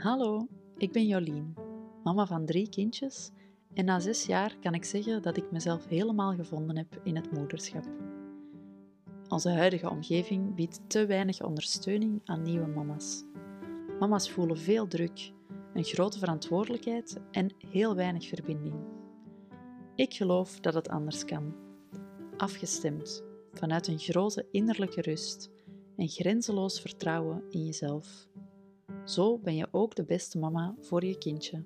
Hallo, ik ben Jolien, mama van drie kindjes en na zes jaar kan ik zeggen dat ik mezelf helemaal gevonden heb in het moederschap. Onze huidige omgeving biedt te weinig ondersteuning aan nieuwe mama's. Mama's voelen veel druk, een grote verantwoordelijkheid en heel weinig verbinding. Ik geloof dat het anders kan. Afgestemd, vanuit een grote innerlijke rust en grenzeloos vertrouwen in jezelf. Zo ben je ook de beste mama voor je kindje.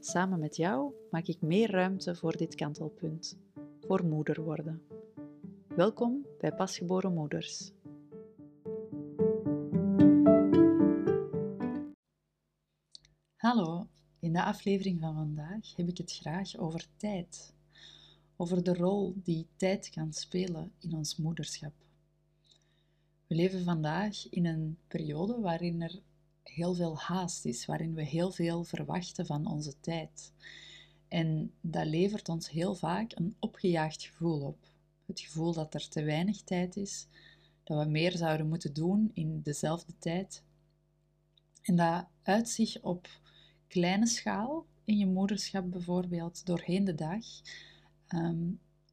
Samen met jou maak ik meer ruimte voor dit kantelpunt, voor moeder worden. Welkom bij Pasgeboren Moeders. Hallo, in de aflevering van vandaag heb ik het graag over tijd. Over de rol die tijd kan spelen in ons moederschap. We leven vandaag in een periode waarin er heel veel haast is, waarin we heel veel verwachten van onze tijd. En dat levert ons heel vaak een opgejaagd gevoel op. Het gevoel dat er te weinig tijd is, dat we meer zouden moeten doen in dezelfde tijd. En dat uit zich op kleine schaal, in je moederschap bijvoorbeeld, doorheen de dag, ehm,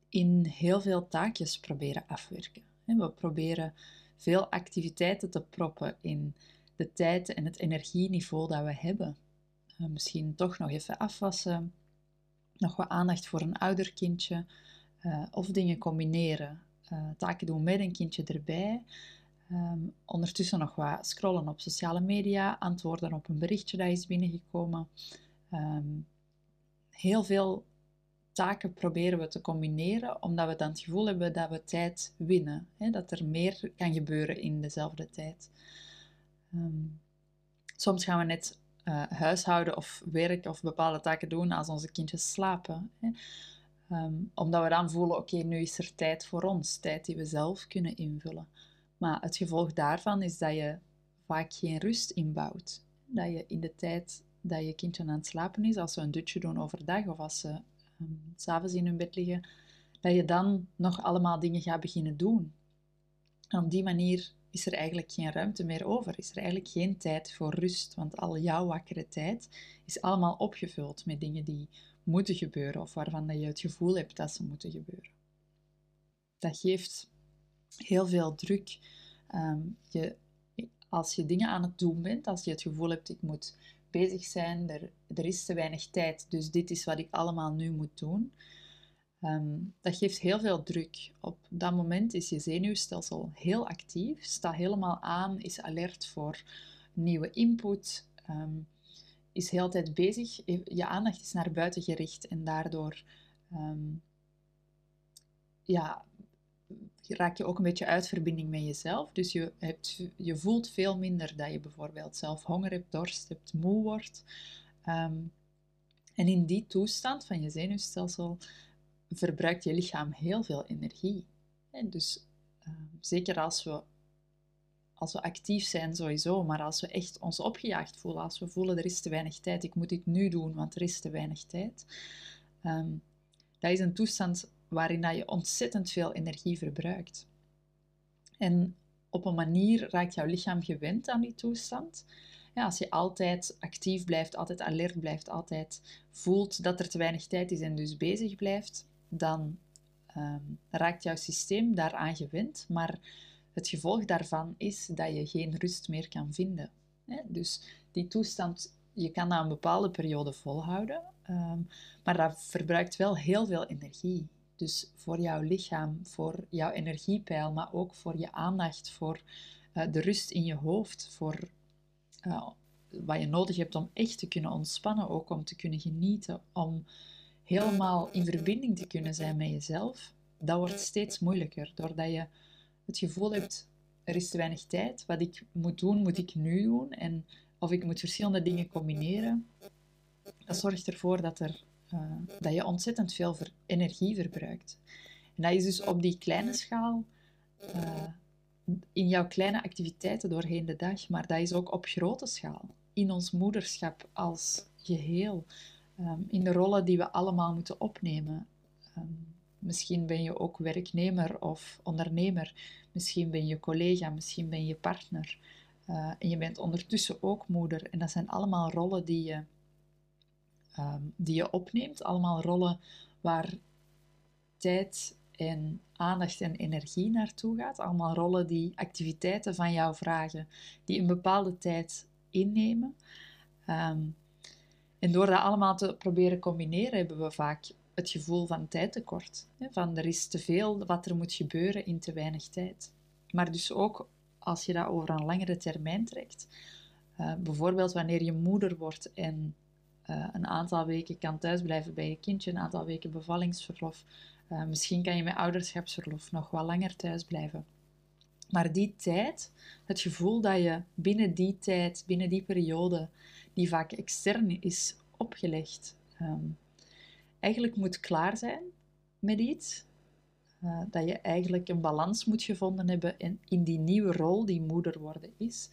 in heel veel taakjes proberen afwerken. We proberen veel activiteiten te proppen in de tijd en het energieniveau dat we hebben. Uh, misschien toch nog even afwassen, nog wat aandacht voor een ouder kindje uh, of dingen combineren. Uh, taken doen met een kindje erbij. Um, ondertussen nog wat scrollen op sociale media, antwoorden op een berichtje dat is binnengekomen. Um, heel veel taken proberen we te combineren, omdat we dan het gevoel hebben dat we tijd winnen. Hè? Dat er meer kan gebeuren in dezelfde tijd. Ehm, soms gaan we net uh, huishouden of werk of bepaalde taken doen als onze kindjes slapen. Hè. Ehm, omdat we dan voelen, oké, nu is er tijd voor ons, tijd die we zelf kunnen invullen. Maar het gevolg daarvan is dat je vaak geen rust inbouwt. Dat je in de tijd dat je kindje aan het slapen is, als ze een dutje doen overdag of als ze um, s'avonds in hun bed liggen, dat je dan nog allemaal dingen gaat beginnen doen. En op die manier is er eigenlijk geen ruimte meer over. Is er eigenlijk geen tijd voor rust, want al jouw wakkere tijd is allemaal opgevuld met dingen die moeten gebeuren of waarvan je het gevoel hebt dat ze moeten gebeuren. Dat geeft heel veel druk. Ehm, je, als je dingen aan het doen bent, als je het gevoel hebt, ik moet bezig zijn, er, er is te weinig tijd, dus dit is wat ik allemaal nu moet doen, Ehm, dat geeft heel veel druk. Op dat moment is je zenuwstelsel heel actief, staat helemaal aan, is alert voor nieuwe input, um, is heel tijd bezig. Je aandacht is naar buiten gericht en daardoor ehm, ja, raak je ook een beetje uit verbinding met jezelf. Dus je, hebt, je voelt veel minder dat je bijvoorbeeld zelf honger hebt, dorst hebt, moe wordt. en in die toestand van je zenuwstelsel verbruikt je lichaam heel veel energie. En dus ehm, zeker als we, als we actief zijn sowieso, maar als we echt ons opgejaagd voelen, als we voelen er is te weinig tijd, ik moet dit nu doen, want er is te weinig tijd. Um, dat is een toestand waarin dat je ontzettend veel energie verbruikt. En op een manier raakt jouw lichaam gewend aan die toestand. Ja, als je altijd actief blijft, altijd alert blijft, altijd voelt dat er te weinig tijd is en dus bezig blijft, dan ehm, raakt jouw systeem daaraan gewend, maar het gevolg daarvan is dat je geen rust meer kan vinden. Dus die toestand, je kan dat een bepaalde periode volhouden, ehm, maar dat verbruikt wel heel veel energie. Dus voor jouw lichaam, voor jouw energiepeil, maar ook voor je aandacht, voor uh, de rust in je hoofd, voor uh, wat je nodig hebt om echt te kunnen ontspannen, ook om te kunnen genieten, om helemaal in verbinding te kunnen zijn met jezelf, dat wordt steeds moeilijker. Doordat je het gevoel hebt, er is te weinig tijd. Wat ik moet doen, moet ik nu doen. En of ik moet verschillende dingen combineren. Dat zorgt ervoor dat, er, uh, dat je ontzettend veel energie verbruikt. En dat is dus op die kleine schaal, uh, in jouw kleine activiteiten doorheen de dag, maar dat is ook op grote schaal. In ons moederschap als geheel. Ehm, in de rollen die we allemaal moeten opnemen. Ehm, misschien ben je ook werknemer of ondernemer, misschien ben je collega, misschien ben je partner. Uh, en je bent ondertussen ook moeder. En dat zijn allemaal rollen die je, um, die je opneemt. Allemaal rollen waar tijd en aandacht en energie naartoe gaat. Allemaal rollen die activiteiten van jou vragen, die een bepaalde tijd innemen. En door dat allemaal te proberen combineren, hebben we vaak het gevoel van tijdtekort. Van er is te veel wat er moet gebeuren in te weinig tijd. Maar dus ook als je dat over een langere termijn trekt. Uh, bijvoorbeeld wanneer je moeder wordt en uh, een aantal weken kan thuisblijven bij je kindje, een aantal weken bevallingsverlof. Uh, misschien kan je met ouderschapsverlof nog wat langer thuis blijven. Maar die tijd, het gevoel dat je binnen die tijd, binnen die periode, die vaak extern is opgelegd, um, eigenlijk moet klaar zijn met iets. Uh, dat je eigenlijk een balans moet gevonden hebben in, in die nieuwe rol die moeder worden is.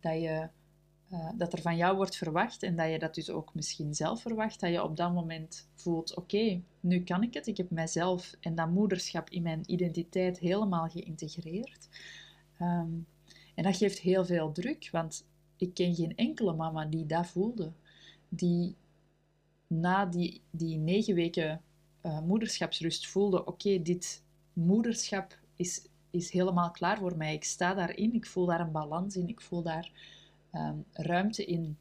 Dat, je, uh, dat er van jou wordt verwacht en dat je dat dus ook misschien zelf verwacht. Dat je op dat moment voelt, oké, nu kan ik het. Ik heb mijzelf en dat moederschap in mijn identiteit helemaal geïntegreerd. Um, en dat geeft heel veel druk, want ik ken geen enkele mama die dat voelde. Die na die, die negen weken uh, moederschapsrust voelde: oké, dit moederschap is, is helemaal klaar voor mij. Ik sta daarin, ik voel daar een balans in, ik voel daar um, ruimte in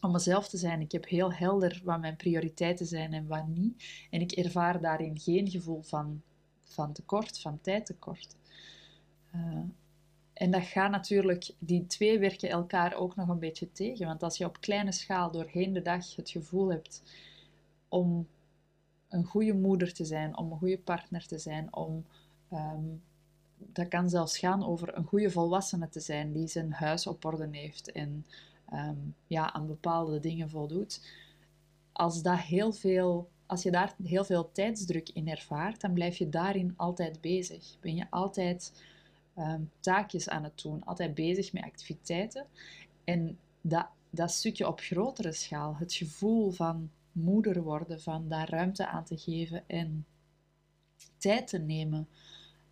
om mezelf te zijn. Ik heb heel helder wat mijn prioriteiten zijn en wat niet. En ik ervaar daarin geen gevoel van, van tekort, van tijdtekort. Uh, en dat gaat natuurlijk, die twee werken elkaar ook nog een beetje tegen. Want als je op kleine schaal doorheen de dag het gevoel hebt om een goede moeder te zijn, om een goede partner te zijn, om ehm, dat kan zelfs gaan over een goede volwassene te zijn die zijn huis op orde heeft en ehm, ja, aan bepaalde dingen voldoet. Als, dat heel veel, als je daar heel veel tijdsdruk in ervaart, dan blijf je daarin altijd bezig. Ben je altijd um, taakjes aan het doen, altijd bezig met activiteiten. En dat, dat stukje op grotere schaal, het gevoel van moeder worden, van daar ruimte aan te geven en tijd te nemen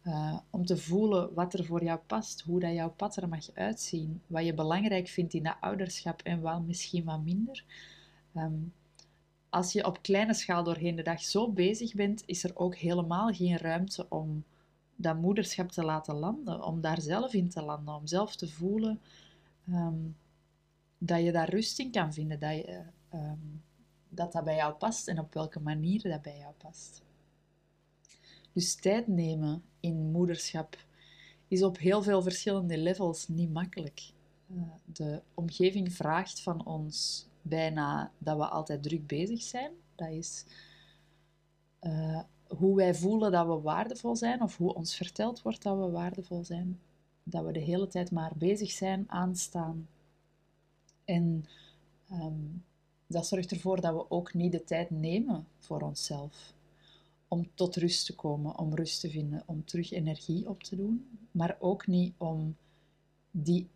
uh, om te voelen wat er voor jou past, hoe dat jouw pad er mag uitzien, wat je belangrijk vindt in dat ouderschap en wat misschien wat minder. Um, als je op kleine schaal doorheen de dag zo bezig bent, is er ook helemaal geen ruimte om dat moederschap te laten landen, om daar zelf in te landen, om zelf te voelen um, dat je daar rust in kan vinden, dat, je, um, dat dat bij jou past en op welke manier dat bij jou past. Dus tijd nemen in moederschap is op heel veel verschillende levels niet makkelijk. Uh, de omgeving vraagt van ons bijna dat we altijd druk bezig zijn. Dat is uh, hoe wij voelen dat we waardevol zijn, of hoe ons verteld wordt dat we waardevol zijn, dat we de hele tijd maar bezig zijn, aanstaan. En um, dat zorgt ervoor dat we ook niet de tijd nemen voor onszelf. Om tot rust te komen, om rust te vinden, om terug energie op te doen. Maar ook niet om die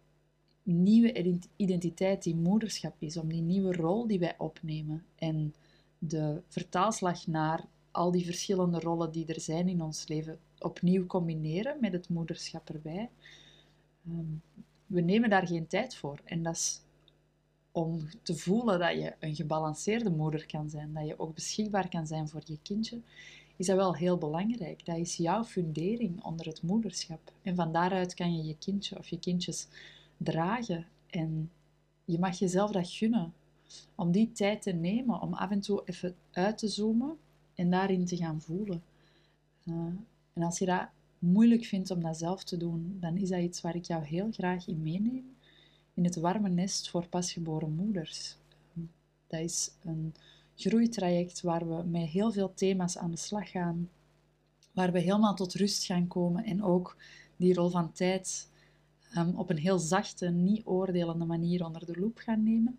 nieuwe identiteit die moederschap is, om die nieuwe rol die wij opnemen en de vertaalslag naar al die verschillende rollen die er zijn in ons leven opnieuw combineren met het moederschap erbij. Ehm, we nemen daar geen tijd voor. En dat is om te voelen dat je een gebalanceerde moeder kan zijn, dat je ook beschikbaar kan zijn voor je kindje, is dat wel heel belangrijk. Dat is jouw fundering onder het moederschap. En van daaruit kan je je kindje of je kindjes dragen. En je mag jezelf dat gunnen. Om die tijd te nemen, om af en toe even uit te zoomen en daarin te gaan voelen. Uh, en als je dat moeilijk vindt om dat zelf te doen, dan is dat iets waar ik jou heel graag in meeneem. In het warme nest voor pasgeboren moeders. Dat is een groeitraject waar we met heel veel thema's aan de slag gaan. Waar we helemaal tot rust gaan komen en ook die rol van tijd um, op een heel zachte, niet oordelende manier onder de loep gaan nemen.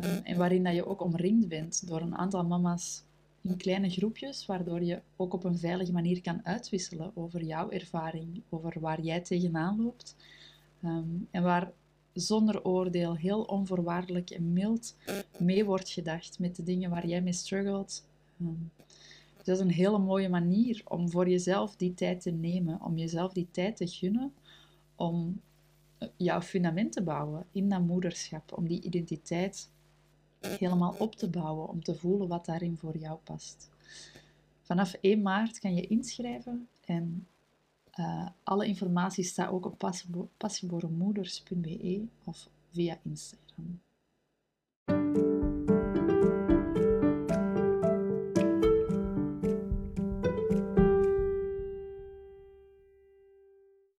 Um, en waarin dat je ook omringd bent door een aantal mama's in kleine groepjes, waardoor je ook op een veilige manier kan uitwisselen over jouw ervaring, over waar jij tegenaan loopt. Um, en waar zonder oordeel, heel onvoorwaardelijk en mild mee wordt gedacht met de dingen waar jij mee struggelt. Um, dat is een hele mooie manier om voor jezelf die tijd te nemen, om jezelf die tijd te gunnen, om jouw fundament te bouwen in dat moederschap, om die identiteit helemaal op te bouwen, om te voelen wat daarin voor jou past. Vanaf 1 maart kan je inschrijven en uh, alle informatie staat ook op passieboremoeders.be of via Instagram.